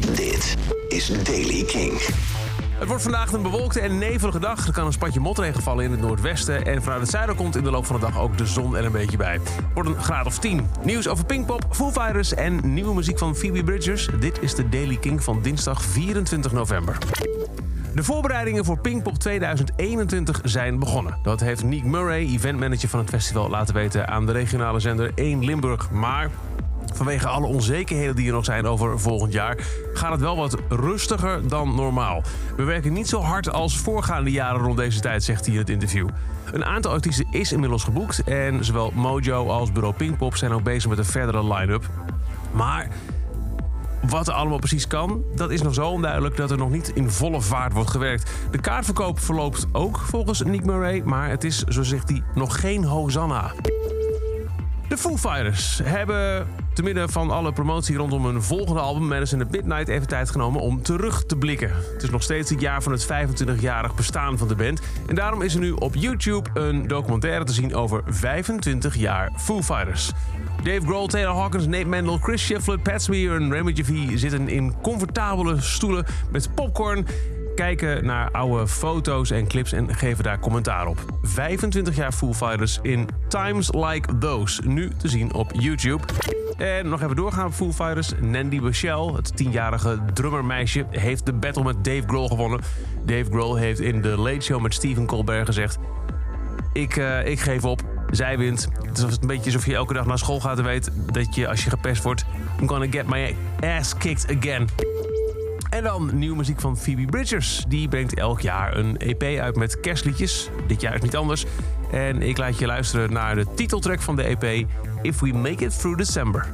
Dit is Daily King. Het wordt vandaag een bewolkte en nevelige dag. Er kan een spatje motregen vallen in het noordwesten. En vanuit het zuiden komt in de loop van de dag ook de zon er een beetje bij. Het wordt een graad of 10. Nieuws over Pinkpop, Foo Fighters en nieuwe muziek van Phoebe Bridgers. Dit is de Daily King van dinsdag 24 november. De voorbereidingen voor Pinkpop 2021 zijn begonnen. Dat heeft Nick Murray, eventmanager van het festival, laten weten aan de regionale zender 1 Limburg. Maar Vanwege alle onzekerheden die er nog zijn over volgend jaar, gaat het wel wat rustiger dan normaal. We werken niet zo hard als voorgaande jaren rond deze tijd, zegt hij in het interview. Een aantal artiesten is inmiddels geboekt en zowel Mojo als Bureau Pinkpop zijn ook bezig met een verdere line-up. Maar wat er allemaal precies kan, dat is nog zo onduidelijk dat er nog niet in volle vaart wordt gewerkt. De kaartverkoop verloopt ook volgens Nick Murray, maar het is, zo zegt hij, nog geen hosanna. De Foo Fighters hebben te midden van alle promotie rondom hun volgende album Madison at Midnight even tijd genomen om terug te blikken. Het is nog steeds het jaar van het 25-jarig bestaan van de band. En daarom is er nu op YouTube een documentaire te zien over 25 jaar Foo Fighters. Dave Grohl, Taylor Hawkins, Nate Mendel, Chris Shiflett, Pat Smear en Remy Javi zitten in comfortabele stoelen met popcorn kijken naar oude foto's en clips en geven daar commentaar op. 25 jaar Foo Fighters in Times Like Those. Nu te zien op YouTube. En nog even doorgaan Foo Fighters. Nandy Michelle, het tienjarige drummermeisje, heeft de battle met Dave Grohl gewonnen. Dave Grohl heeft in de Late Show met Stephen Colbert gezegd... Ik, uh, ik geef op, zij wint. Het is een beetje alsof je elke dag naar school gaat en weet... dat je als je gepest wordt... I'm gonna get my ass kicked again. En dan nieuwe muziek van Phoebe Bridgers. Die brengt elk jaar een EP uit met kerstliedjes. Dit jaar is niet anders. En ik laat je luisteren naar de titeltrack van de EP... If We Make It Through December.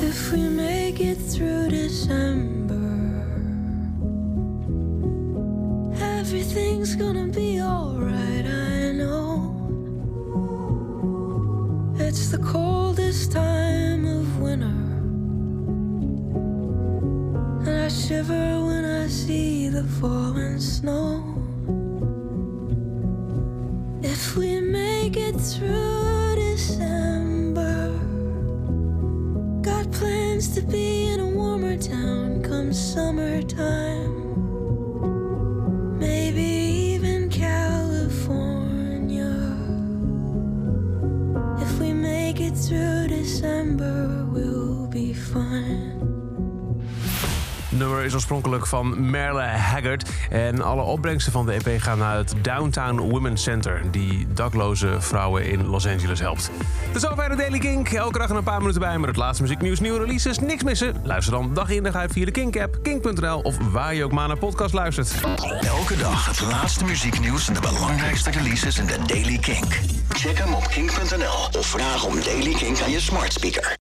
If we make it through December Everything's gonna be alright, shiver when I see the falling snow. If we make it through December, got plans to be in a warmer town come summertime. Maybe even California. If we make it through December, we'll be fine nummer is oorspronkelijk van Merle Haggard. En alle opbrengsten van de EP gaan naar het Downtown Women's Center... die dakloze vrouwen in Los Angeles helpt. Tot zover de Daily Kink. Elke dag een paar minuten bij met het laatste muzieknieuws, nieuwe releases. Niks missen? Luister dan dag in dag uit via de Kink-app, kink.nl... of waar je ook maar naar podcast luistert. Elke dag het laatste muzieknieuws en de belangrijkste releases in de Daily Kink. Check hem op kink.nl of vraag om Daily Kink aan je smart speaker.